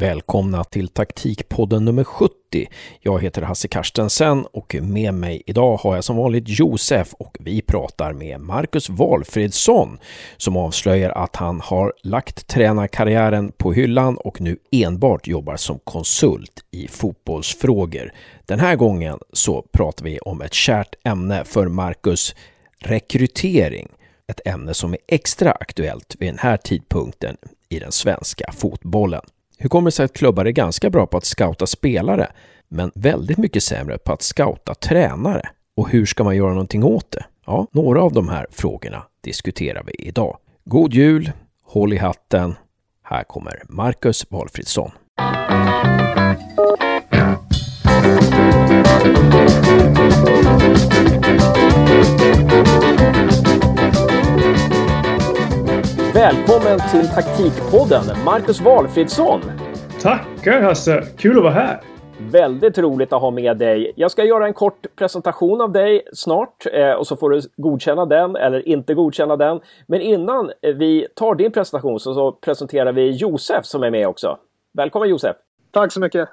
Välkomna till taktikpodden nummer 70. Jag heter Hasse Karstensen och med mig idag har jag som vanligt Josef och vi pratar med Marcus Valfridsson som avslöjar att han har lagt tränarkarriären på hyllan och nu enbart jobbar som konsult i fotbollsfrågor. Den här gången så pratar vi om ett kärt ämne för Marcus, rekrytering. Ett ämne som är extra aktuellt vid den här tidpunkten i den svenska fotbollen. Hur kommer det sig att klubbar är ganska bra på att scouta spelare, men väldigt mycket sämre på att scouta tränare? Och hur ska man göra någonting åt det? Ja, några av de här frågorna diskuterar vi idag. God jul, håll i hatten. Här kommer Marcus Valfridsson. Välkommen till Taktikpodden, Marcus Valfridsson. Tackar Hasse, kul att vara här. Väldigt roligt att ha med dig. Jag ska göra en kort presentation av dig snart eh, och så får du godkänna den eller inte godkänna den. Men innan vi tar din presentation så, så presenterar vi Josef som är med också. Välkommen Josef! Tack så mycket!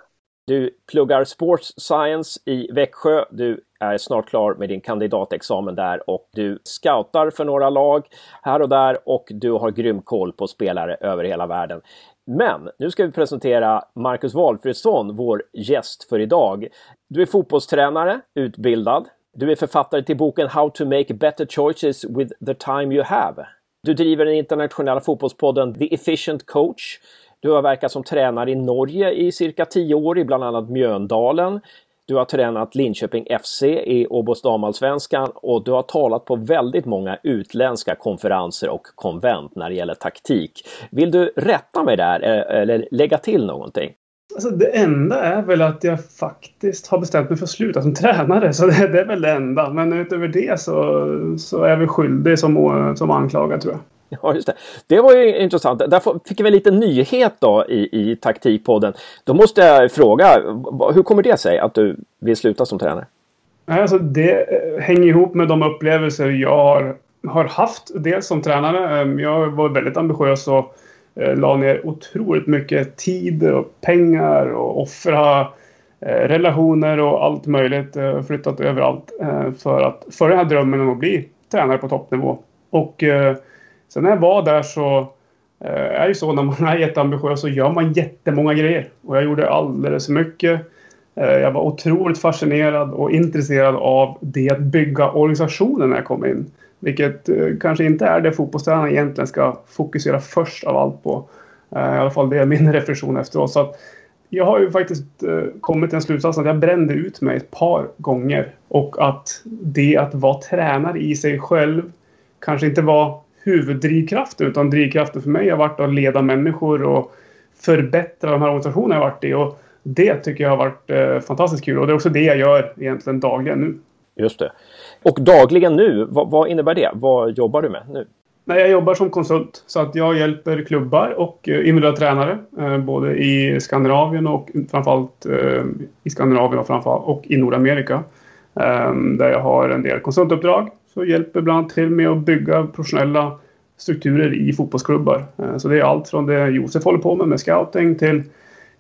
Du pluggar Sports Science i Växjö. Du är snart klar med din kandidatexamen där och du scoutar för några lag här och där och du har grym koll på spelare över hela världen. Men nu ska vi presentera Marcus Walfridsson, vår gäst för idag. Du är fotbollstränare, utbildad. Du är författare till boken How to make better choices with the time you have. Du driver den internationella fotbollspodden The Efficient Coach. Du har verkat som tränare i Norge i cirka tio år i bland annat Mjöndalen. Du har tränat Linköping FC i Åbos damallsvenskan och du har talat på väldigt många utländska konferenser och konvent när det gäller taktik. Vill du rätta mig där eh, eller lägga till någonting? Alltså det enda är väl att jag faktiskt har bestämt mig för att sluta som tränare. Så det, det är väl det enda. Men utöver det så, så är jag väl skyldig som, som anklagad tror jag. Ja, just det. Det var ju intressant. Där fick vi en liten nyhet då i, i taktikpodden. Då måste jag fråga, hur kommer det sig att du vill sluta som tränare? Alltså det eh, hänger ihop med de upplevelser jag har, har haft. Dels som tränare. Ehm, jag var väldigt ambitiös och eh, la ner otroligt mycket tid och pengar och offra eh, relationer och allt möjligt. Flyttat överallt för att för den här drömmen om att bli tränare på toppnivå. Och Sen när jag var där så eh, är det ju så när man är jätteambitiös så gör man jättemånga grejer. Och jag gjorde alldeles för mycket. Eh, jag var otroligt fascinerad och intresserad av det att bygga organisationen när jag kom in. Vilket eh, kanske inte är det fotbollstränaren egentligen ska fokusera först av allt på. Eh, I alla fall det är min reflektion efteråt. Så att jag har ju faktiskt eh, kommit till en slutsats att jag brände ut mig ett par gånger. Och att det att vara tränare i sig själv kanske inte var huvuddrivkraften utan drivkraften för mig har varit att leda människor och förbättra de här organisationerna jag varit i. Och det tycker jag har varit eh, fantastiskt kul och det är också det jag gör egentligen dagligen nu. Just det. Och dagligen nu, vad, vad innebär det? Vad jobbar du med nu? Nej, jag jobbar som konsult så att jag hjälper klubbar och eh, individuella tränare eh, både i Skandinavien och framförallt eh, i Skandinavien och framförallt och i Nordamerika. Eh, där jag har en del konsultuppdrag så hjälper bland annat till med att bygga professionella strukturer i fotbollsklubbar. Eh, så det är allt från det Josef håller på med, med scouting, till,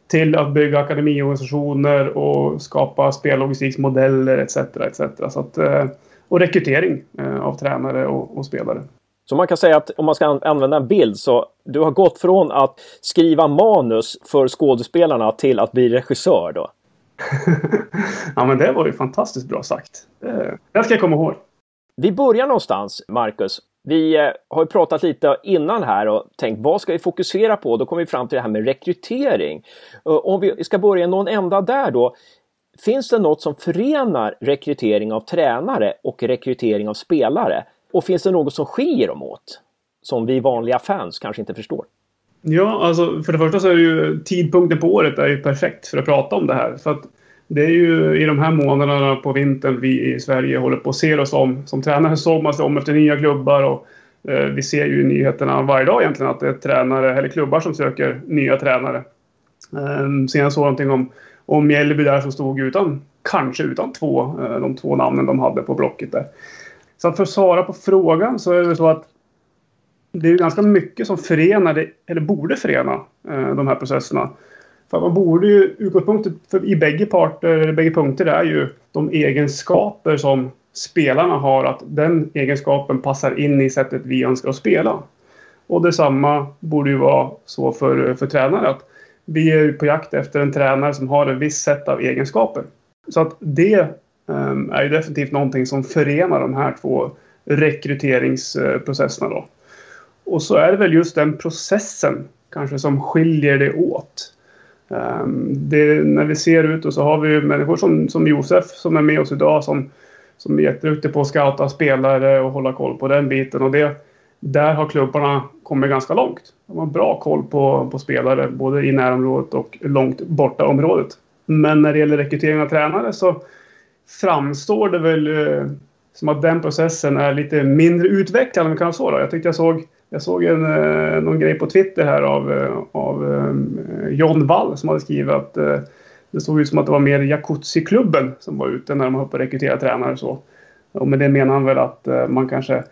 till att bygga akademiorganisationer och skapa spellogistiksmodeller etc. etc. Så att, eh, och rekrytering eh, av tränare och, och spelare. Så man kan säga att om man ska använda en bild så du har gått från att skriva manus för skådespelarna till att bli regissör då? ja men det var ju fantastiskt bra sagt. Det, det ska jag komma ihåg. Vi börjar någonstans, Marcus. Vi eh, har ju pratat lite innan här och tänkt vad ska vi fokusera på? Då kommer vi fram till det här med rekrytering. Om vi ska börja någon ända där då. Finns det något som förenar rekrytering av tränare och rekrytering av spelare? Och finns det något som skiljer dem åt? Som vi vanliga fans kanske inte förstår. Ja, alltså för det första så är det ju tidpunkten på året är ju perfekt för att prata om det här. För att det är ju i de här månaderna på vintern vi i Sverige håller på att se oss om. Som tränare såg man sig om efter nya klubbar och eh, vi ser ju i nyheterna varje dag egentligen att det är tränare eller klubbar som söker nya tränare. Eh, senast såg jag någonting om, om Mjällby där som stod utan, kanske utan två, eh, de två namnen de hade på blocket där. Så att för att svara på frågan så är det så att det är ganska mycket som förenar, eller borde förena, eh, de här processerna. För man borde ju, utgångspunkten för, i bägge parter, bägge punkter är ju de egenskaper som spelarna har, att den egenskapen passar in i sättet vi önskar att spela. Och detsamma borde ju vara så för, för tränare. Att vi är på jakt efter en tränare som har ett visst sätt av egenskaper. Så att det um, är ju definitivt någonting som förenar de här två rekryteringsprocesserna då. Och så är det väl just den processen kanske som skiljer det åt. Ehm, det, när vi ser ut och så har vi människor som, som Josef som är med oss idag som, som är jätteduktig på att scouta spelare och hålla koll på den biten. Och det, där har klubbarna kommit ganska långt. De har bra koll på, på spelare både i närområdet och långt borta området. Men när det gäller rekrytering av tränare så framstår det väl eh, som att den processen är lite mindre utvecklad om vi kan så. Då. Jag tyckte jag såg, jag såg en, eh, någon grej på Twitter här av, eh, av eh, John Wall som hade skrivit att det såg ut som att det var mer Jacuzzi-klubben som var ute när de höll på att rekrytera tränare. och Så. Och med det menar han väl att man kanske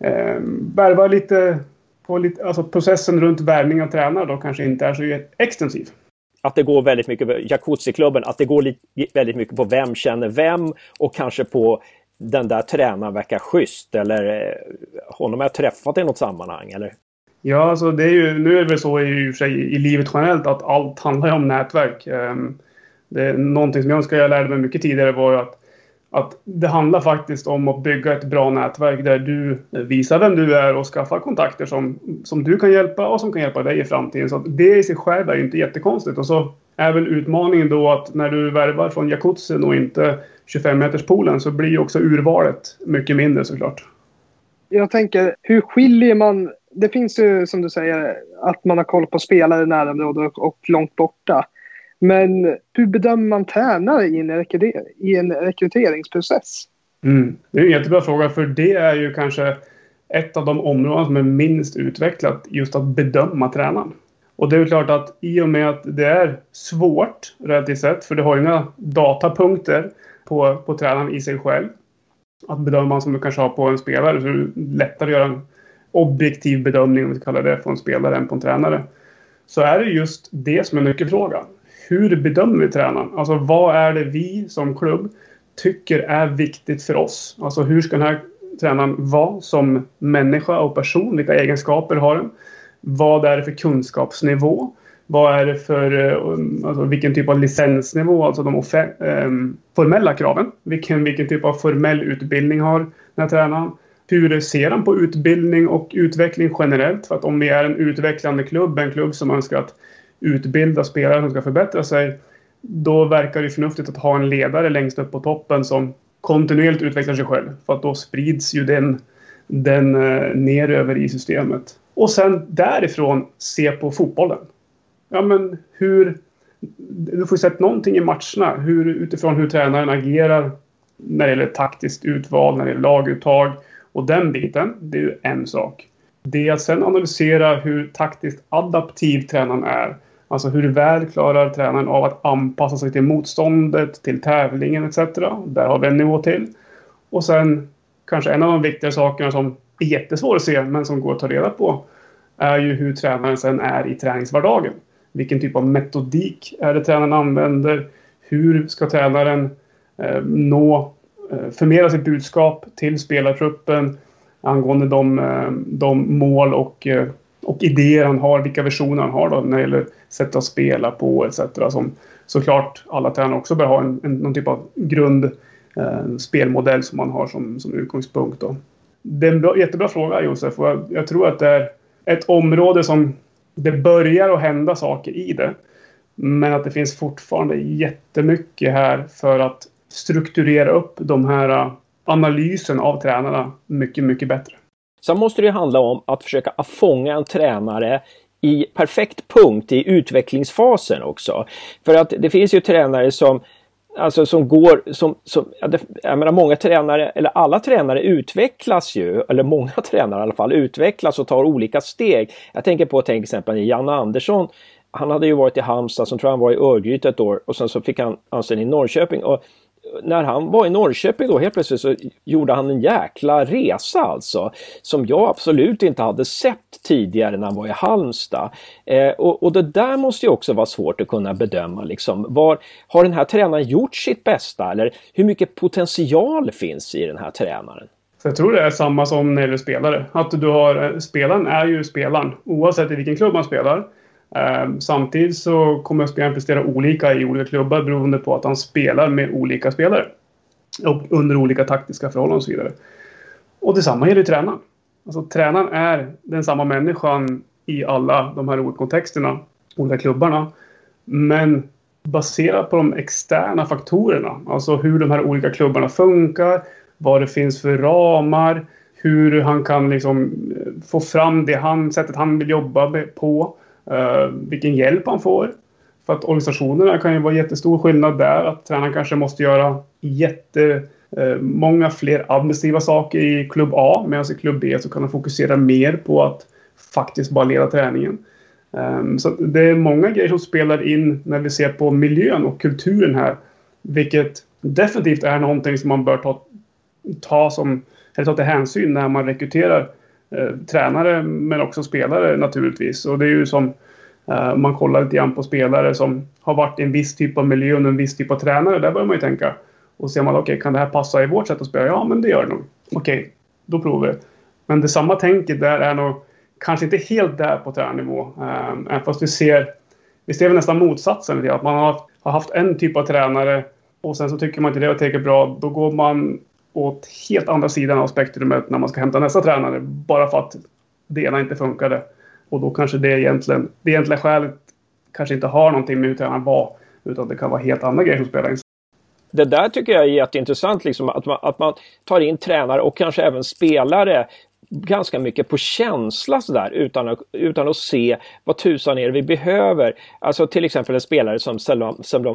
eh, värvar lite på lite, alltså processen runt värvning av tränare då kanske inte är så extensiv att det går väldigt mycket, jacuzzi-klubben, att det går väldigt mycket på vem känner vem och kanske på den där tränaren verkar schysst eller eh, honom har jag träffat i något sammanhang eller? Ja, alltså det är ju, nu är det väl så i, sig, i livet generellt att allt handlar om nätverk. Ehm, det är någonting som jag önskar jag lärde mig mycket tidigare var ju att, att det handlar faktiskt om att bygga ett bra nätverk där du visar vem du är och skaffar kontakter som, som du kan hjälpa och som kan hjälpa dig i framtiden. Så det i sig själv är ju inte jättekonstigt. Och så är väl utmaningen då att när du värvar från jacuzzin och inte 25-meterspoolen så blir ju också urvalet mycket mindre såklart. Jag tänker, hur skiljer man... Det finns ju som du säger att man har koll på spelare i närområdet och långt borta. Men hur bedömer man tränare i en, i en rekryteringsprocess? Mm. Det är en jättebra fråga för det är ju kanske ett av de områden som är minst utvecklat just att bedöma tränaren. Och det är klart att i och med att det är svårt relativt sett, för det har ju inga datapunkter på, på tränaren i sig själv. Att bedöma som du kanske har på en spelare så är det lättare att göra en objektiv bedömning, om vi kallar det, på en spelare än på en tränare. Så är det just det som är nyckelfrågan. Hur bedömer vi tränaren? Alltså vad är det vi som klubb tycker är viktigt för oss? Alltså hur ska den här tränaren vara som människa och person? Vilka egenskaper har den? Vad är det för kunskapsnivå? Vad är det för, eh, um, alltså vilken typ av licensnivå, alltså de ehm, formella kraven? Vilken, vilken typ av formell utbildning har den här tränaren? Hur ser han på utbildning och utveckling generellt? För att om vi är en utvecklande klubb, en klubb som önskar att utbilda spelare som ska förbättra sig, då verkar det förnuftigt att ha en ledare längst upp på toppen som kontinuerligt utvecklar sig själv. För att då sprids ju den, den eh, ner neröver i systemet. Och sen därifrån se på fotbollen ja, men hur... Du får sett någonting i matcherna hur, utifrån hur tränaren agerar när det gäller taktiskt utval, när det gäller laguttag och den biten. Det är ju en sak. Det är att sen analysera hur taktiskt adaptiv tränaren är. Alltså hur väl klarar tränaren av att anpassa sig till motståndet, till tävlingen etc. Där har vi en nivå till. Och sen kanske en av de viktigare sakerna som är jättesvår att se men som går att ta reda på är ju hur tränaren sen är i träningsvardagen. Vilken typ av metodik är det tränaren använder? Hur ska tränaren eh, nå, eh, förmedla sitt budskap till spelartruppen angående de, eh, de mål och, eh, och idéer han har, vilka versioner han har då, när det gäller sätt att spela på etc. Som såklart alla tränare också bör ha en, en, någon typ av grund eh, spelmodell som man har som, som utgångspunkt. Då. Det är en bra, jättebra fråga Josef och jag, jag tror att det är ett område som det börjar att hända saker i det. Men att det finns fortfarande jättemycket här för att strukturera upp de här äh, analysen av tränarna mycket, mycket bättre. Sen måste det handla om att försöka fånga en tränare i perfekt punkt i utvecklingsfasen också. För att det finns ju tränare som Alltså som går, som, som, jag menar många tränare, eller alla tränare utvecklas ju, eller många tränare i alla fall, utvecklas och tar olika steg. Jag tänker på till exempel Janne Andersson. Han hade ju varit i Halmstad, som tror han var i Örgryte ett år och sen så fick han anställning i Norrköping. Och när han var i Norrköping då helt plötsligt så gjorde han en jäkla resa alltså. Som jag absolut inte hade sett tidigare när han var i Halmstad. Eh, och, och, det där måste ju också vara svårt att kunna bedöma liksom. Var, har den här tränaren gjort sitt bästa eller hur mycket potential finns i den här tränaren? Så jag tror det är samma som när det gäller spelare. Att du har, eh, spelaren är ju spelaren oavsett i vilken klubb man spelar. Ehm, samtidigt så kommer spelaren prestera olika i olika klubbar beroende på att han spelar med olika spelare. Och under olika taktiska förhållanden och så vidare. Och detsamma gäller ju tränaren. Alltså tränaren är den samma människan i alla de här olika kontexterna, olika klubbarna. Men baserat på de externa faktorerna, alltså hur de här olika klubbarna funkar, vad det finns för ramar, hur han kan liksom få fram det han, sättet han vill jobba på, Eh, vilken hjälp han får. För att organisationerna kan ju vara jättestor skillnad där, att tränaren kanske måste göra jättemånga eh, fler administrativa saker i klubb A, medan i klubb B så kan han fokusera mer på att faktiskt bara leda träningen. Ehm, så det är många grejer som spelar in när vi ser på miljön och kulturen här. Vilket definitivt är någonting som man bör ta ta, som, eller ta till hänsyn när man rekryterar eh, Eh, tränare men också spelare naturligtvis. Och det är ju som eh, man kollar lite grann på spelare som har varit i en viss typ av miljö och en viss typ av tränare. Där börjar man ju tänka. Och ser man okej, okay, kan det här passa i vårt sätt att spela? Ja, men det gör det nog. Okej, okay, då provar vi. Men det samma tänket där är nog kanske inte helt där på tränarnivå. Eh, även fast vi ser, vi ser väl nästan motsatsen. Att man har, har haft en typ av tränare och sen så tycker man inte det var tillräckligt bra. Då går man åt helt andra sidan av spektrumet när man ska hämta nästa tränare. Bara för att det ena inte funkade. Och då kanske det egentligen, det egentliga skälet kanske inte har någonting med hur tränaren var. Utan det kan vara helt andra grejer som spelar in. Det där tycker jag är jätteintressant, liksom, att, man, att man tar in tränare och kanske även spelare ganska mycket på känsla sådär utan att, utan att se vad tusan är det vi behöver. Alltså till exempel en spelare som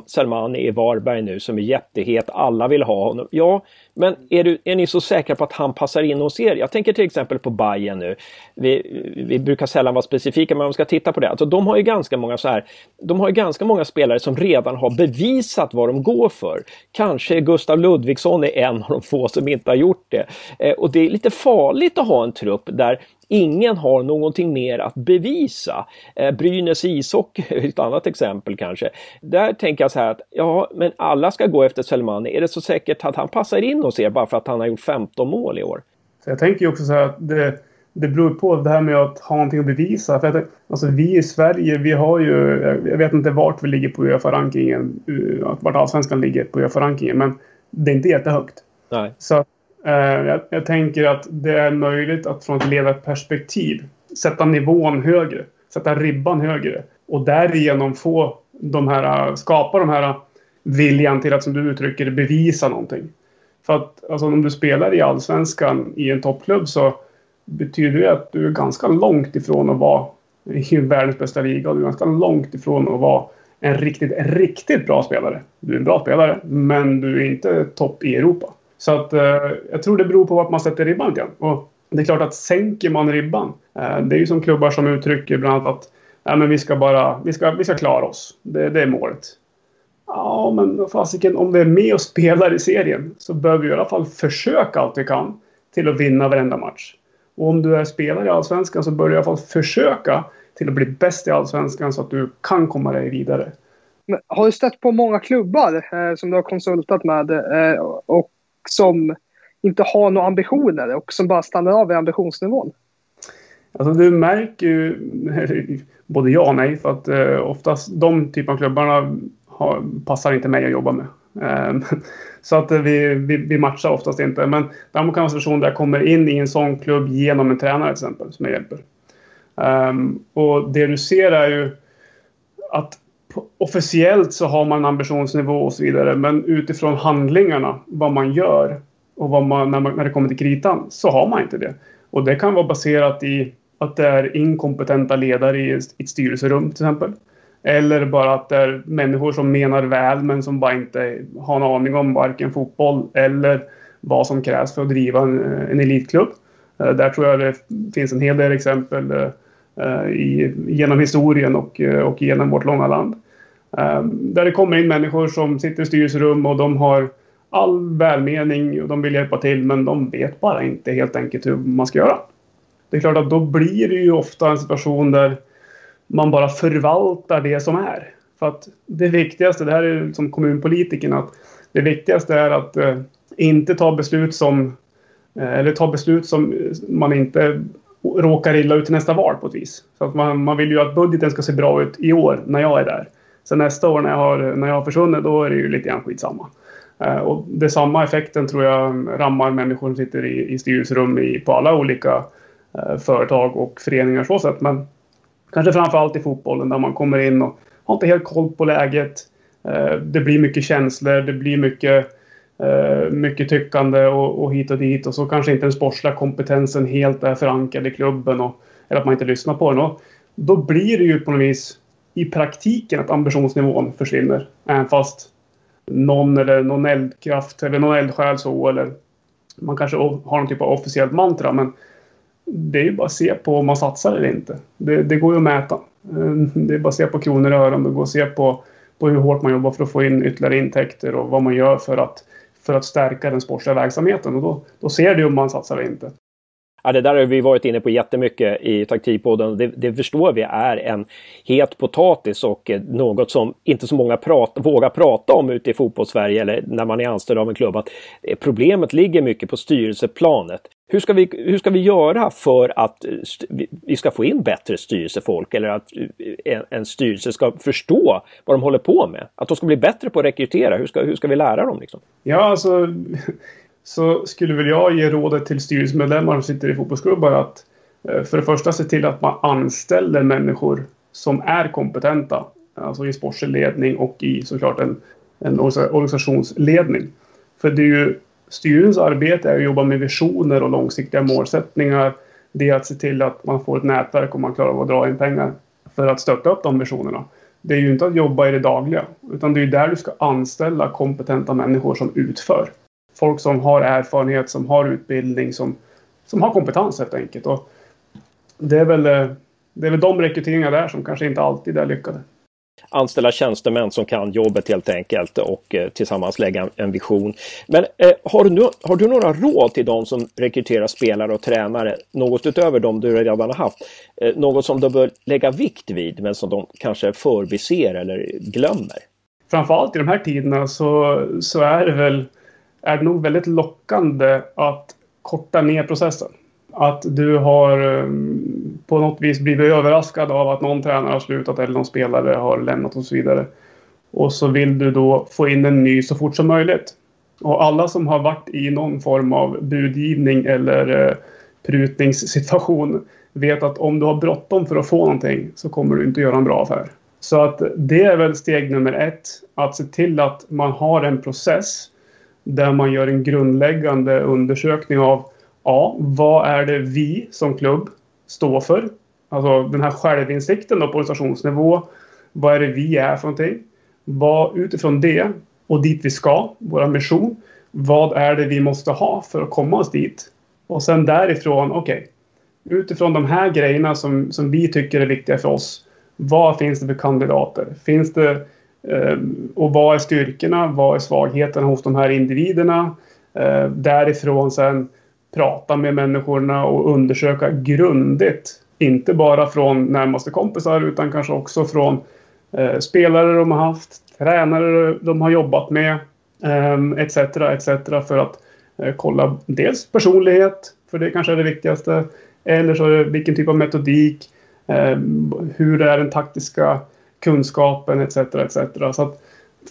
Selman, i Varberg nu som är jättehet, alla vill ha honom. Ja, men är, du, är ni så säkra på att han passar in hos er? Jag tänker till exempel på Bayern nu. Vi, vi brukar sällan vara specifika men om vi ska titta på det. Alltså, de har ju ganska många så här, de har ju ganska många spelare som redan har bevisat vad de går för. Kanske Gustav Ludvigsson är en av de få som inte har gjort det. Eh, och det är lite farligt att ha en trupp där ingen har någonting mer att bevisa. Eh, Brynäs ishockey är ett annat exempel kanske. Där tänker jag så här att ja, men alla ska gå efter Selmani. Är det så säkert att han passar in hos er bara för att han har gjort 15 mål i år? Så jag tänker ju också så här att det, det beror på det här med att ha någonting att bevisa. För att, alltså, vi i Sverige, vi har ju... Jag vet inte vart vi ligger på Uefa-rankingen. Vart allsvenskan ligger på Uefa-rankingen. Men det är inte jättehögt. Nej. Så Eh, Eh, jag, jag, tänker att det är möjligt att från ett ledarperspektiv sätta nivån högre. Sätta ribban högre. Och därigenom få de här, eh, skapa de här eh, viljan till att, som du uttrycker det, bevisa någonting. För att alltså, om du spelar i Allsvenskan i en toppklubb så betyder det att du är ganska långt ifrån att vara i världens bästa liga. och Du är ganska långt ifrån att vara en riktigt, riktigt bra spelare. Du är en bra spelare, men du är inte topp i Europa. Så att eh, jag tror det beror på vart man sätter ribban Och det är klart att sänker man ribban. Eh, det är ju som klubbar som uttrycker bland annat att Nej, men vi ska bara vi ska, vi ska klara oss. Det, det är målet. Ja, men fasiken, om vi är med och spelar i serien så bör vi i alla fall försöka allt vi kan till att vinna varenda match. Och om du är spelare i Allsvenskan så bör du i alla fall försöka till att bli bäst i Allsvenskan så att du kan komma dig vidare. Men har du stött på många klubbar eh, som du har konsultat med eh, och som inte har några ambitioner och som bara stannar av i ambitionsnivån? Alltså du märker ju, både ja och nej, för att eh, oftast de typen av klubbarna har, passar inte mig att jobba med. Eh, så att eh, vi, vi, vi, matchar oftast inte. Men däremot kan vara situationer där jag kommer in i en sån klubb genom en tränare till exempel, som jag hjälper. Eh, och det du ser är ju att officiellt så har man ambitionsnivå och så vidare. Men utifrån handlingarna, vad man gör och vad man, när, man, när det kommer till kritan, så har man inte det. Och det kan vara baserat i att det är inkompetenta ledare i ett styrelserum till exempel. Eller bara att det är människor som menar väl men som bara inte har en aning om varken fotboll eller vad som krävs för att driva en, en elitklubb. Eh, där tror jag det finns en hel del exempel eh, Eh, i, genom historien och, eh, och genom vårt långa land. Eh, där det kommer in människor som sitter i styrelserum och de har all välmening och de vill hjälpa till men de vet bara inte helt enkelt hur man ska göra. Det är klart att då blir det ju ofta en situation där man bara förvaltar det som är. För att det viktigaste, det här är som kommunpolitikerna, att det viktigaste är att eh, inte ta beslut som eh, eller ta beslut som man inte råkar illa ut till nästa val på ett vis. Så att man, man vill ju att budgeten ska se bra ut i år när jag är där. Sen nästa år när jag har, när jag har försvunnit, då är det ju lite grann skitsamma. Eh, och det samma effekten tror jag rammar människor som sitter i, i styrelserum i, på alla olika eh, företag och föreningar så sätt. Men kanske framförallt i fotbollen där man kommer in och har inte helt koll på läget. Eh, det blir mycket känslor, det blir mycket, Eh, mycket tyckande och, och hit och dit och så kanske inte den sportsliga kompetensen helt är förankrad i klubben och, eller att man inte lyssnar på den. Och då blir det ju på något vis i praktiken att ambitionsnivån försvinner. Även fast någon eller någon eldkraft eller någon eldsjäl så eller man kanske har någon typ av officiellt mantra men det är ju bara att se på om man satsar eller inte. Det, det går ju att mäta. Eh, det är bara att se på kronor och öron. Det går att se på, på hur hårt man jobbar för att få in ytterligare intäkter och vad man gör för att, för att stärka den sportsliga verksamheten. Och då, då ser du om man satsar eller inte. Ja, det där har vi varit inne på jättemycket i taktikpodden. Det, det förstår vi är en het potatis och eh, något som inte så många prat, vågar prata om ute i fotbollssverige eller när man är anställd av en klubb. Att eh, problemet ligger mycket på styrelseplanet. Hur ska, vi, hur ska vi göra för att eh, vi ska få in bättre styrelsefolk eller att en, en styrelse ska förstå vad de håller på med? Att de ska bli bättre på att rekrytera. Hur ska, hur ska vi lära dem? Liksom? Ja, alltså så skulle väl jag ge rådet till styrelsemedlemmar som sitter i fotbollsklubbar att eh, för det första se till att man anställer människor som är kompetenta. Alltså i sportslig ledning och i såklart en, en organisationsledning. För det är ju styrelsens arbete är att jobba med visioner och långsiktiga målsättningar. Det är att se till att man får ett nätverk och man klarar av att dra in pengar för att stötta upp de visionerna. Det är ju inte att jobba i det dagliga, utan det är där du ska anställa kompetenta människor som utför folk som har erfarenhet, som har utbildning, som, som har kompetens helt enkelt. Och det, är väl, eh, det är väl de rekryteringar där som kanske inte alltid är lyckade. Anställa tjänstemän som kan jobbet helt enkelt och eh, tillsammans lägga en vision. Men eh, har, du, har du några råd till de som rekryterar spelare och tränare? Något utöver de du redan har haft? Eh, något som de bör lägga vikt vid men som de kanske förbiser eller glömmer? Framförallt i de här tiderna så, så är det väl är det nog väldigt lockande att korta ner processen. Att du har ehm, på något vis blivit överraskad av att någon tränare har slutat eller någon spelare har lämnat och så vidare. Och så vill du då få in en ny så fort som möjligt. Och alla som har varit i någon form av budgivning eller eh, prutningssituation vet att om du har bråttom för att få någonting så kommer du inte göra en bra affär. Så att det är väl steg nummer ett. Att se till att man har en process där man gör en grundläggande undersökning av ja, vad är det vi som klubb står för? Alltså den här självinsikten då på organisationsnivå. Vad är det vi är för någonting? Vad, utifrån det och dit vi ska, vår mission. Vad är det vi måste ha för att komma oss dit? Och sen därifrån, okej. Okay, utifrån de här grejerna som, som vi tycker är viktiga för oss. Vad finns det för kandidater? Finns det Ehm, och vad är styrkorna? Vad är svagheterna hos de här individerna? Ehm, därifrån sen prata med människorna och undersöka grundligt. Inte bara från närmaste kompisar utan kanske också från eh, spelare de har haft, tränare de har jobbat med ehm, etc. Etc. för att eh, kolla dels personlighet, för det kanske är det viktigaste. Eller så är det vilken typ av metodik. Hur är den taktiska kunskapen etc. etc. Så att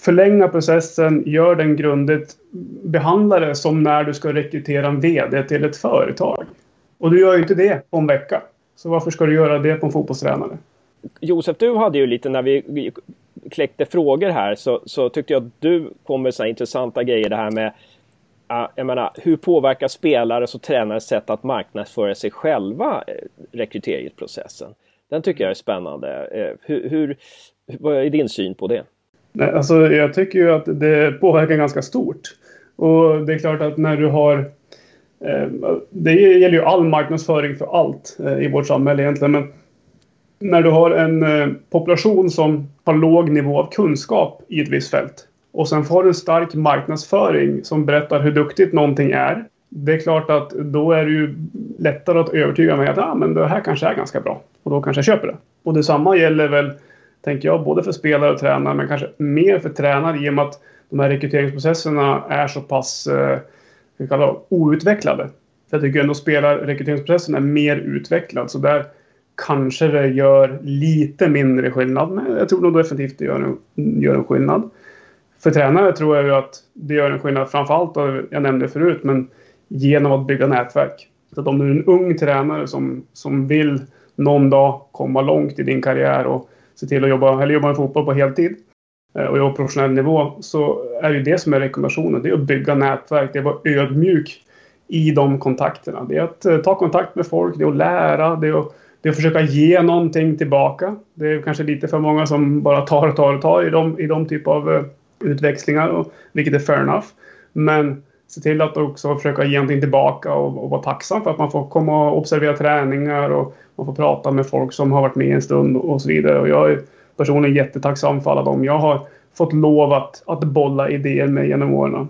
förlänga processen, gör den grundligt, behandla det som när du ska rekrytera en VD till ett företag. Och du gör ju inte det på en vecka. Så varför ska du göra det på en fotbollstränare? Josef, du hade ju lite när vi kläckte frågor här så, så tyckte jag att du kom med sådana intressanta grejer det här med jag menar, hur påverkar spelares och tränares sätt att marknadsföra sig själva eh, rekryteringsprocessen? Den tycker jag är spännande. Eh, hur, hur, vad är din syn på det? Nej, alltså, jag tycker ju att det påverkar ganska stort. Och det är klart att när du har eh, det gäller ju all marknadsföring för allt eh, i vårt samhälle egentligen. Men när du har en eh, population som har låg nivå av kunskap i ett visst fält och sen får du en stark marknadsföring som berättar hur duktigt någonting är. Det är klart att då är det ju lättare att övertyga mig att ah, men det här kanske är ganska bra. Och då kanske jag köper det. Och detsamma gäller väl, tänker jag, både för spelare och tränare, men kanske mer för tränare i och med att de här rekryteringsprocesserna är så pass eh, vi kallar det, outvecklade. För jag tycker ändå spelar rekryteringsprocessen är mer utvecklad. Så där kanske det gör lite mindre skillnad. Men jag tror nog definitivt det gör en, gör en skillnad. För tränare tror jag ju att det gör en skillnad framförallt, jag nämnde förut, men genom att bygga nätverk. Så att om du är en ung tränare som, som vill någon dag komma långt i din karriär och se till att jobba, eller jobba med fotboll på heltid eh, och jobba på professionell nivå så är det det som är rekommendationen. Det är att bygga nätverk, det är att vara ödmjuk i de kontakterna. Det är att eh, ta kontakt med folk, det är att lära, det är att, det är att försöka ge någonting tillbaka. Det är kanske lite för många som bara tar och tar och tar i de, i de typ av eh, utväxlingar, och, vilket är fair enough. Men se till att också försöka ge någonting tillbaka och, och vara tacksam för att man får komma och observera träningar och man får prata med folk som har varit med en stund och så vidare. Och jag är personligen jättetacksam för alla dem jag har fått lov att, att bolla idéer med genom åren.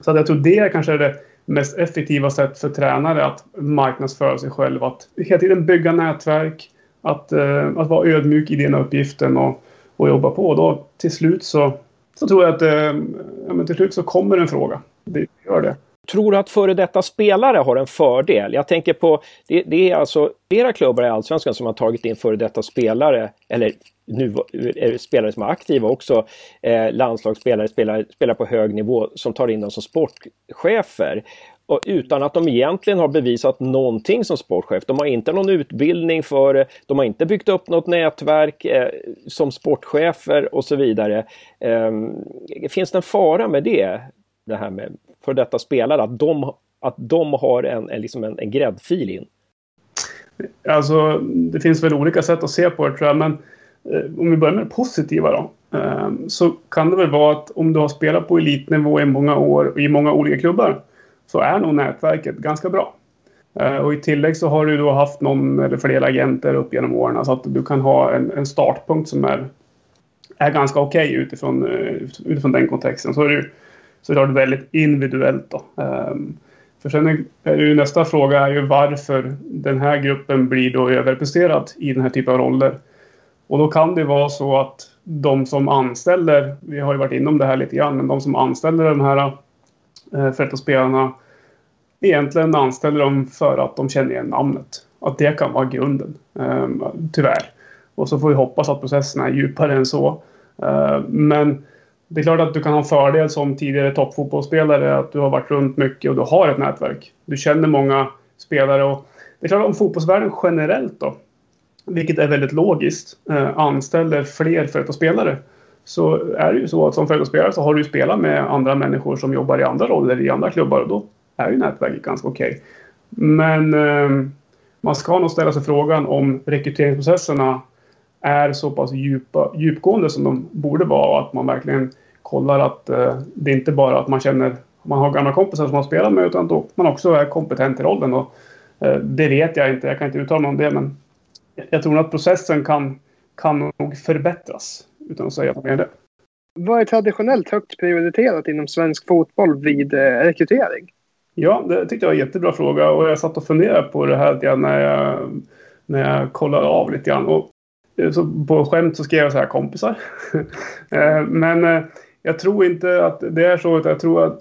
Så att jag tror det kanske är det mest effektiva sätt för tränare att marknadsföra sig själv. Att hela tiden bygga nätverk, att, eh, att vara ödmjuk i den uppgiften och, och jobba på. Och då till slut så, så tror jag att eh, ja, men till slut så kommer en fråga. Gör det. Tror du att före detta spelare har en fördel? Jag tänker på, det, det är alltså flera klubbar i Allsvenskan som har tagit in före detta spelare, eller nu är spelare som är aktiva också, eh, landslagsspelare, spelare, spelare på hög nivå som tar in dem som sportchefer. Och utan att de egentligen har bevisat någonting som sportchef. De har inte någon utbildning för det, de har inte byggt upp något nätverk eh, som sportchefer och så vidare. Eh, finns det en fara med det? Det här med för detta spelare, att de, att de har en, en, liksom en, en gräddfil in? Alltså, det finns väl olika sätt att se på det tror jag, men Eh, om vi börjar med det positiva då. Eh, så kan det väl vara att om du har spelat på elitnivå i många år och i många olika klubbar så är nog nätverket ganska bra. Eh, och i tillägg så har du då haft någon eller flera agenter upp genom åren så att du kan ha en, en startpunkt som är, är ganska okej okay utifrån, eh, utifrån den kontexten. Så är det, så är det väldigt individuellt då. Ehm, för sen är ju nästa fråga är ju varför den här gruppen blir då överpresterad i den här typen av roller. Och då kan det vara så att de som anställer, vi har ju varit inom det här lite grann, men de som anställer de här eh, spelarna egentligen anställer dem för att de känner igen namnet. Att det kan vara grunden, ehm, tyvärr. Och så får vi hoppas att processen är djupare än så. Ehm, men det är klart att du kan ha en fördel som tidigare toppfotbollsspelare att du har varit runt mycket och du har ett nätverk. Du känner många spelare och det är klart om fotbollsvärlden generellt då vilket är väldigt logiskt, eh, anställer fler företagsspelare så är det ju så att som företagsspelare så har du ju spelat med andra människor som jobbar i andra roller i andra klubbar och då är ju nätverket ganska okej. Okay. Men eh, man ska nog ställa sig frågan om rekryteringsprocesserna är så pass djupa, djupgående som de borde vara och att man verkligen kollar att eh, det inte bara att man känner man har gamla kompisar som man spelar med utan att man också är kompetent i rollen. Och, eh, det vet jag inte, jag kan inte uttala mig om det men jag tror att processen kan, kan nog förbättras utan att säga mer det. Vad är traditionellt högt prioriterat inom svensk fotboll vid eh, rekrytering? Ja, det tyckte jag var en jättebra fråga och jag satt och funderade på det här när jag, när jag kollade av lite grann. Och Eh, så på skämt så skrev jag så här kompisar. Eh, men eh, jag tror inte att det är så. Utan jag tror att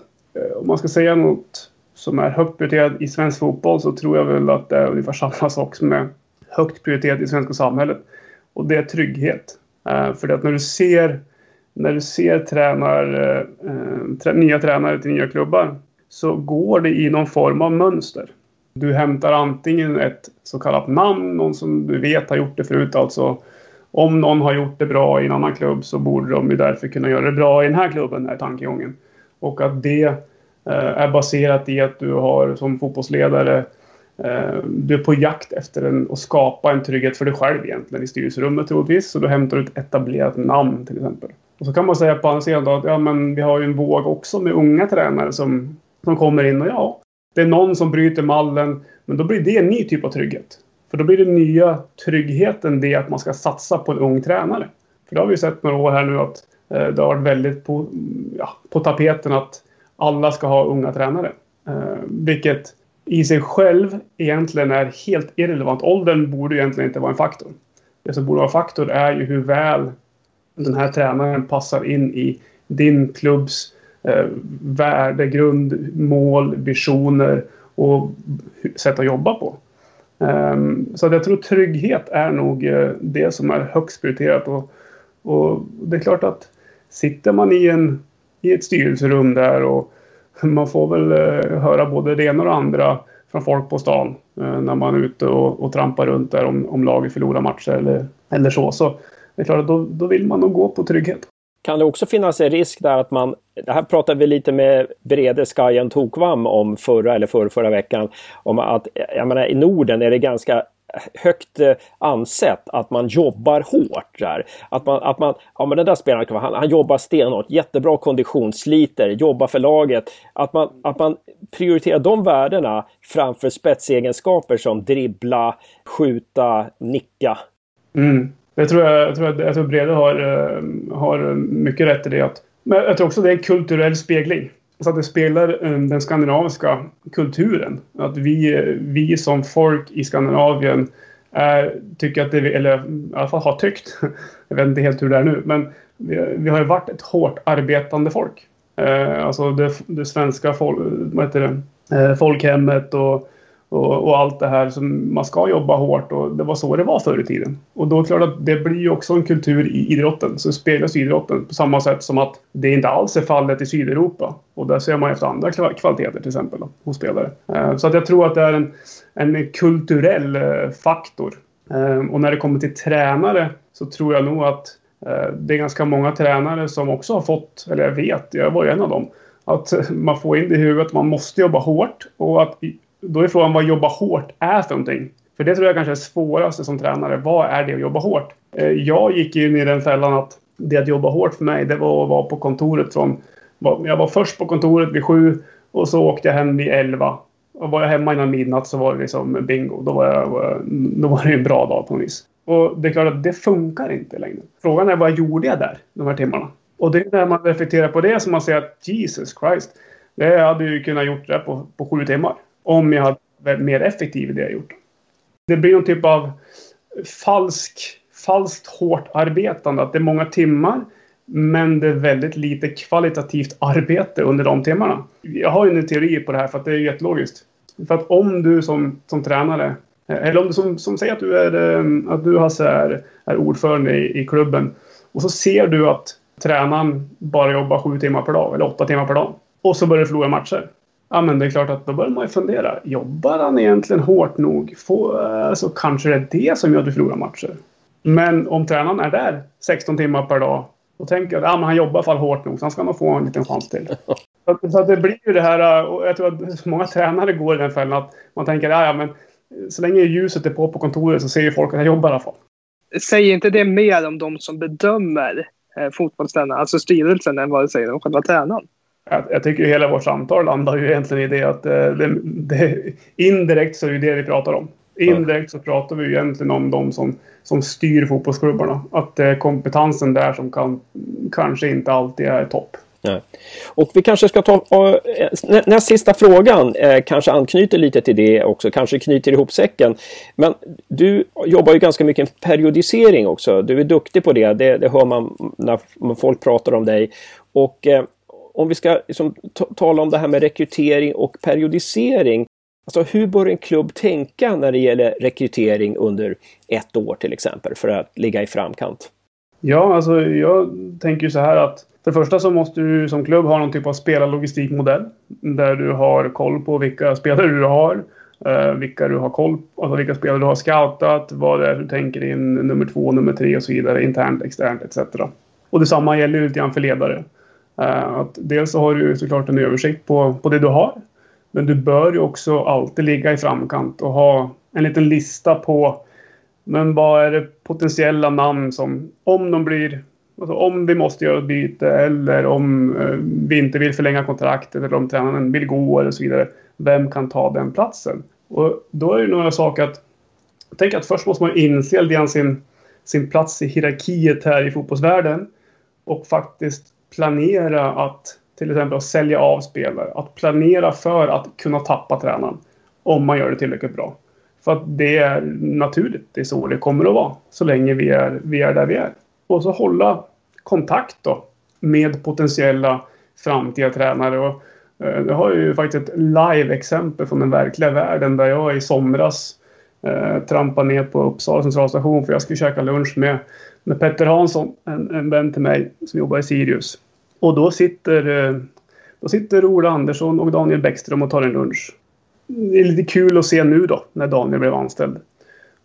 om man ska säga något som är högt prioriterat i svensk fotboll så tror jag väl att det är ungefär samma sak som är högt prioriterat i svenska samhället. Och det är trygghet. För att när du ser, när du ser tränar, nya tränare till nya klubbar så går det i någon form av mönster. Du hämtar antingen ett så kallat namn, någon som du vet har gjort det förut. Alltså om någon har gjort det bra i en annan klubb så borde de ju därför kunna göra det bra i den här klubben, är tankegången. Och att det eh, är baserat i att du har som fotbollsledare eh, du är på jakt efter en, att skapa en trygghet för dig själv egentligen i styrelserummet troligtvis. Så då hämtar du ett etablerat namn till exempel. Och så kan man säga på andra sidan då att ja, men vi har ju en våg också med unga tränare som, som kommer in och ja, det är någon som bryter mallen. Men då blir det en ny typ av trygghet. För då blir den nya tryggheten det att man ska satsa på en ung tränare. För det har vi sett några år här nu att eh, det har varit väldigt på, ja, på tapeten att alla ska ha unga tränare. Eh, vilket i sig själv egentligen är helt irrelevant. Åldern borde egentligen inte vara en faktor. Det som borde vara en faktor är ju hur väl den här tränaren passar in i din klubbs eh, värdegrund, mål, visioner och sätt att jobba på. Ehm, så jag tror trygghet är nog eh, det som är högst prioriterat. Och, och, det är klart att sitter man i, en, i ett styrelserum där och man får väl eh, höra både det ena och det andra från folk på stan eh, när man är ute och, och trampar runt där om, om laget förlorar matcher eller, eller så. Så det är klart att då, då vill man nog gå på trygghet. Kan det också finnas en risk där att man, det här pratade vi lite med Brede Skajen Tokvam om förra eller förra, förra veckan, om att jag menar, i Norden är det ganska högt eh, ansett att man jobbar hårt där. Att man, att man ja men den där spelaren, han, han jobbar stenhårt, jättebra kondition, sliter, jobbar för laget. Att man, att man prioriterar de värdena framför spetsegenskaper som dribbla, skjuta, nicka. Mm. Jag tror, jag, jag tror, jag tror Brede har, eh, har mycket rätt i det. Att, men jag tror också det är en kulturell spegling. Så att det speglar eh, den skandinaviska kulturen. Att vi, eh, vi som folk i Skandinavien är, tycker att det, eller i alla fall har tyckt, jag vet inte helt hur det är nu, men vi, vi har ju varit ett hårt arbetande folk. Eh, alltså det, det svenska folk, vad heter det, eh, folkhemmet och och, och, allt det här som man ska jobba hårt och det var så det var förr i tiden. Och då är det klart att det blir ju också en kultur i idrotten som speglas idrotten på samma sätt som att det inte alls är fallet i Sydeuropa. Och där ser man efter andra kvaliteter till exempel då, hos spelare. Eh, så att jag tror att det är en, en kulturell eh, faktor. Eh, och när det kommer till tränare så tror jag nog att eh, det är ganska många tränare som också har fått, eller jag vet, jag var ju en av dem, att man får in det i huvudet att man måste jobba hårt och att då är frågan vad jobba hårt är för någonting. För det tror jag kanske är det svåraste som tränare. Vad är det att jobba hårt? Eh, jag gick in i den fällan att det att jobba hårt för mig, det var att vara på kontoret från... Jag var först på kontoret vid sju och så åkte jag hem vid elva. Och var jag hemma innan midnatt så var det liksom bingo. Då var, jag, då var det en bra dag på något vis. Och det är klart att det funkar inte längre. Frågan är vad gjorde jag där, de här timmarna? Och det är när man reflekterar på det som man säger att Jesus Christ. Det hade ju kunnat gjort det på, på sju timmar. Om jag hade varit mer effektiv i det jag gjort. Det blir någon typ av falsk, falskt hårt arbetande. Att det är många timmar men det är väldigt lite kvalitativt arbete under de timmarna. Jag har ju en teori på det här för att det är jättelogiskt. För att om du som, som tränare, eh, eller om du som, som säger att du, är, eh, att du Hasse är, är ordförande i, i klubben och så ser du att tränaren bara jobbar sju timmar per dag eller åtta timmar per dag och så börjar du förlora matcher ja men det är klart att då börjar man ju fundera. Jobbar han egentligen hårt nog? Få, alltså, kanske det är det som gör att du förlorar matcher. Men om tränaren är där 16 timmar per dag. Då tänker jag att ja, han jobbar i alla fall hårt nog så han ska nog få en liten chans till. Så, så det blir ju det här, och jag tror att många tränare går i den fällan att man tänker ja, ja men så länge ljuset är på på kontoret så ser ju folk att jag jobbar i alla fall. Säger inte det mer om de som bedömer eh, fotbollstränare, alltså styrelsen, än vad det säger om själva tränaren? Jag, jag tycker hela vårt samtal landar ju egentligen i det att eh, det, det, indirekt så är det det vi pratar om. Indirekt så pratar vi ju egentligen om de som, som styr fotbollsklubbarna. Att det är kompetensen där som kan, kanske inte alltid är topp. Nej. Och vi kanske ska ta eh, näst sista frågan kanske anknyter lite till det också, kanske knyter ihop säcken. Men du jobbar ju ganska mycket med periodisering också. Du är duktig på det, det, det hör man när folk pratar om dig. Och om vi ska liksom tala om det här med rekrytering och periodisering. Alltså hur bör en klubb tänka när det gäller rekrytering under ett år till exempel för att ligga i framkant? Ja, alltså jag tänker ju så här att för det första så måste du som klubb ha någon typ av spelarlogistikmodell där du har koll på vilka spelare du har, eh, vilka du har koll på, alltså vilka spelare du har scoutat, vad det är du tänker in nummer två, nummer tre och så vidare, internt, externt etc. Och detsamma gäller ju lite grann för ledare. Eh, att dels så har du såklart en översikt på, på det du har. Men du bör ju också alltid ligga i framkant och ha en liten lista på men vad är det potentiella namn som, om de blir, alltså om vi måste göra ett byte eller om eh, vi inte vill förlänga kontraktet eller om tränaren vill gå eller så vidare. Vem kan ta den platsen? Och då är det några saker att, jag tänker att först måste man inse lite sin, sin plats i hierarkiet här i fotbollsvärlden. och faktiskt planera att till exempel att sälja av spelare. Att planera för att kunna tappa tränaren. Om man gör det tillräckligt bra. För att det är naturligt. Det är så det kommer att vara. Så länge vi är, vi är där vi är. Och så hålla kontakt då med potentiella framtida tränare. Och, eh, jag har ju faktiskt ett live-exempel från den verkliga världen där jag i somras eh, trampade ner på Uppsala centralstation för jag skulle käka lunch med, med Petter Hansson, en, en vän till mig som jobbar i Sirius. Och då sitter, eh, då sitter Ola Andersson och Daniel Bäckström och tar en lunch. Det är lite kul att se nu då, när Daniel blev anställd.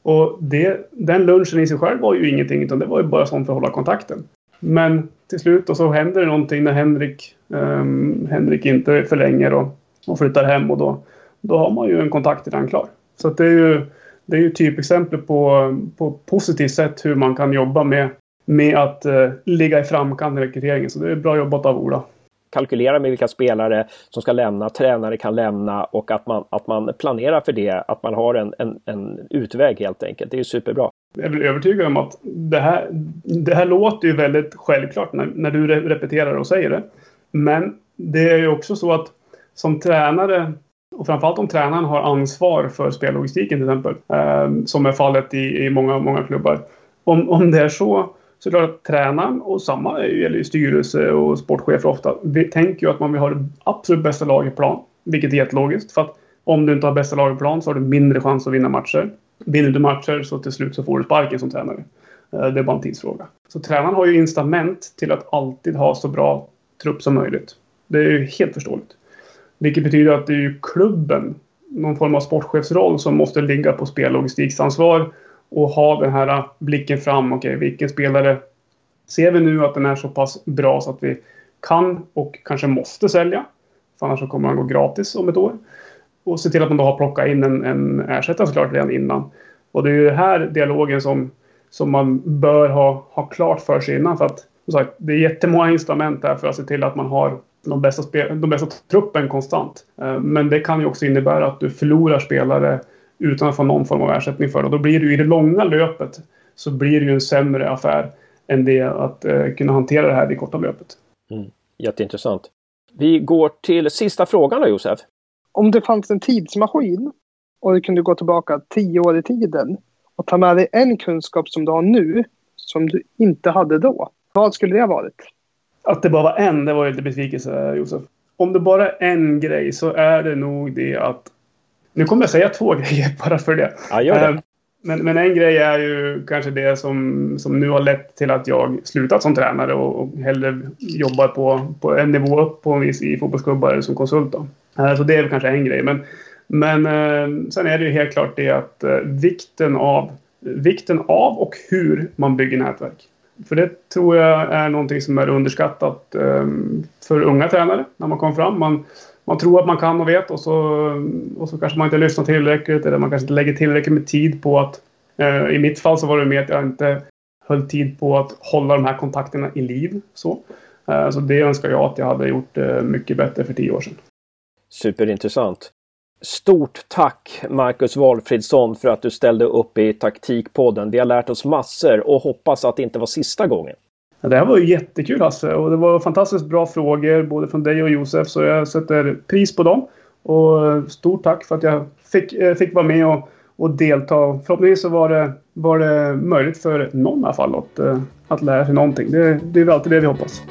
Och det, den lunchen i sig själv var ju ingenting, utan det var ju bara sånt för att hålla kontakten. Men till slut och så händer det någonting när Henrik, um, Henrik inte förlänger och, och flyttar hem och då, då har man ju en kontakt redan klar. Så det är ju, det är ju typexempel på, på positivt sätt hur man kan jobba med, med att uh, ligga i framkant i rekryteringen. Så det är bra jobbat av Ola kalkylera med vilka spelare som ska lämna, tränare kan lämna och att man, att man planerar för det, att man har en, en, en utväg helt enkelt. Det är superbra. Jag är övertygad om att det här, det här låter ju väldigt självklart när, när du repeterar och säger det. Men det är ju också så att som tränare och framförallt om tränaren har ansvar för spellogistiken till exempel, eh, som är fallet i, i många, många klubbar. Om, om det är så så det är klart att tränaren och samma gäller ju styrelse och sportchefer ofta. Vi tänker ju att man vill ha det absolut bästa laget plan. Vilket är jättelogiskt. För att om du inte har bästa laget plan så har du mindre chans att vinna matcher. Vinner du matcher så till slut så får du sparken som tränare. Eh, det är bara en tidsfråga. Så tränaren har ju incitament till att alltid ha så bra trupp som möjligt. Det är ju helt förståeligt. Vilket betyder att det är ju klubben, någon form av sportchefsroll, som måste ligga på spellogistiksansvar och och ha den här äh, blicken fram. Okej, okay, vilken spelare ser vi nu att den är så pass bra så att vi kan och kanske måste sälja. För annars så kommer han gå gratis om ett år. Och se till att man då har plockat in en, en ersättare såklart redan innan. Och det är ju den här dialogen som, som man bör ha, ha klart för sig innan. För att som sagt, det är jättemånga instrument där för att se till att man har de bästa, spel, de bästa truppen konstant. Äh, men det kan ju också innebära att du förlorar spelare utan att få någon form av ersättning för det. Och då blir det ju i det långa löpet så blir det ju en sämre affär än det att eh, kunna hantera det här i korta löpet. Mm. Jätteintressant. Vi går till sista frågan då Josef. Om det fanns en tidsmaskin och du kunde gå tillbaka tio år i tiden och ta med dig en kunskap som du har nu som du inte hade då. Vad skulle det ha varit? Att det bara var en, det var ju lite besvikelse Josef. Om det bara är en grej så är det nog det att nu kommer jag säga två grejer bara för det. Ja, gör det. Ehm, men, men en grej är ju kanske det som, som nu har lett till att jag slutat som tränare och, och hellre jobbar på, på en nivå upp på en vis i fotbollsklubbar som konsult. Då. Ehm, så det är kanske en grej. Men, men ehm, sen är det ju helt klart det att eh, vikten av, vikten av och hur man bygger nätverk. För det tror jag är någonting som är underskattat för unga tränare när man kommer fram. Man, man tror att man kan och vet och så, och så kanske man inte lyssnar tillräckligt eller man kanske inte lägger tillräckligt med tid på att... Eh, I mitt fall så var det mer att jag inte höll tid på att hålla de här kontakterna i liv. Så, eh, så det önskar jag att jag hade gjort eh, mycket bättre för tio år sedan. Superintressant. Stort tack Marcus Walfridsson för att du ställde upp i Taktikpodden. Vi har lärt oss massor och hoppas att det inte var sista gången. Det här var ju jättekul Hasse och det var fantastiskt bra frågor både från dig och Josef så jag sätter pris på dem. Och stort tack för att jag fick, eh, fick vara med och, och delta. Förhoppningsvis så var det, var det möjligt för någon i alla fall att, eh, att lära sig någonting. Det, det är väl alltid det vi hoppas.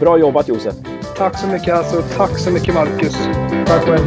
Bra jobbat Josef! Tack så mycket Hasse och tack så mycket Marcus! Tack själv!